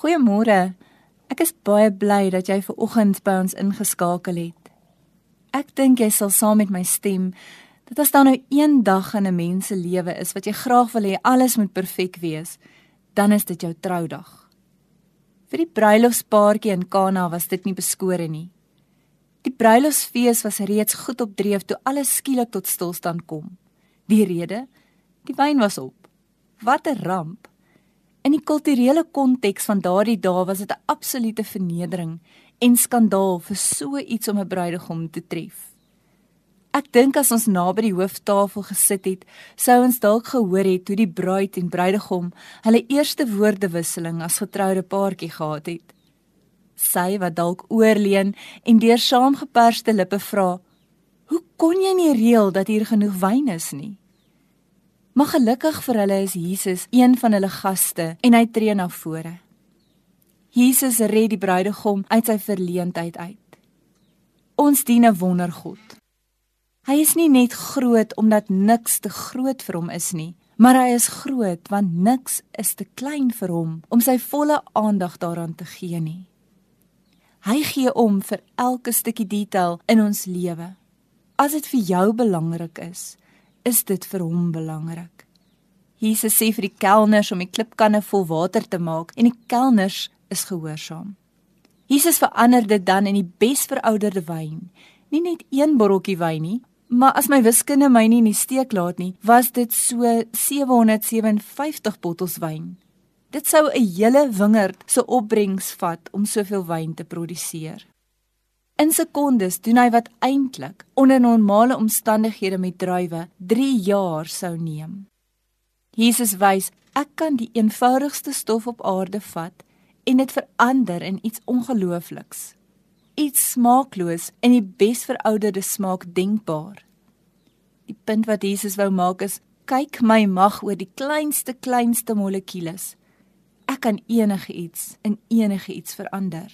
Goeiemôre. Ek is baie bly dat jy ver oggend by ons ingeskakel het. Ek dink jy sal saam met my stem dat as daar nou een dag in 'n mens se lewe is wat jy graag wil hê alles moet perfek wees, dan is dit jou troudag. Vir die bruilofspaartjie in Kana was dit nie beskore nie. Die bruilofsfees was reeds goed op dreef toe alles skielik tot stilstand kom. Die rede? Die wyn was op. Wat 'n ramp. In die kulturele konteks van daardie dae was dit 'n absolute vernedering en skandaal vir so iets om 'n bruidegom te tref. Ek dink as ons naby die hooftafel gesit het, sou ons dalk gehoor het hoe die bruid en bruidegom hulle eerste woordewisseling as getroude paartjie gehad het. Sy wat dalk oorleen en deur saamgeperste lippe vra: "Hoe kon jy nie reël dat hier genoeg wyn is nie?" Maar gelukkig vir hulle is Jesus een van hulle gaste en hy tree na vore. Jesus red die bruidegom uit sy verleentheid uit. Ons dien 'n wondergod. Hy is nie net groot omdat niks te groot vir hom is nie, maar hy is groot want niks is te klein vir hom om sy volle aandag daaraan te gee nie. Hy gee om vir elke stukkie detail in ons lewe. As dit vir jou belangrik is, is dit vir hom belangrik. Jesus sê vir die kelners om die klipkanne vol water te maak en die kelners is gehoorsaam. Jesus verander dit dan in die besverouderde wyn. Nie net een botteltjie wyn nie, maar as my wiskunde my nie in die steek laat nie, was dit so 757 bottels wyn. Dit sou 'n hele wingerd se opbrengs vat om soveel wyn te produseer. In sekondes doen hy wat eintlik onder normale omstandighede met druiwe 3 jaar sou neem. Jesus wys, ek kan die eenvoudigste stof op aarde vat en dit verander in iets ongeloofliks. Iets smaakloos en die besverouderde smaak denkbaar. Die punt wat Jesus wou maak is, kyk my mag oor die kleinste kleinste molekules. Ek kan enige iets in enige iets verander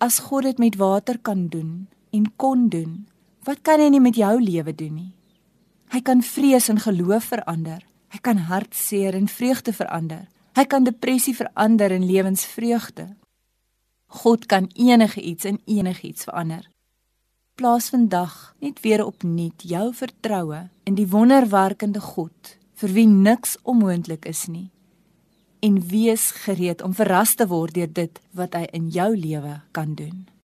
as God dit met water kan doen en kon doen, wat kan hy nie met jou lewe doen nie? Hy kan vrees en geloof verander. Hy kan hartseer en vreugde verander. Hy kan depressie verander in lewensvreugde. God kan enige iets in enige iets verander. Plaas vandag net weer opnuut jou vertroue in die wonderwerkende God vir wie niks onmoontlik is nie en wees gereed om verras te word deur dit wat hy in jou lewe kan doen.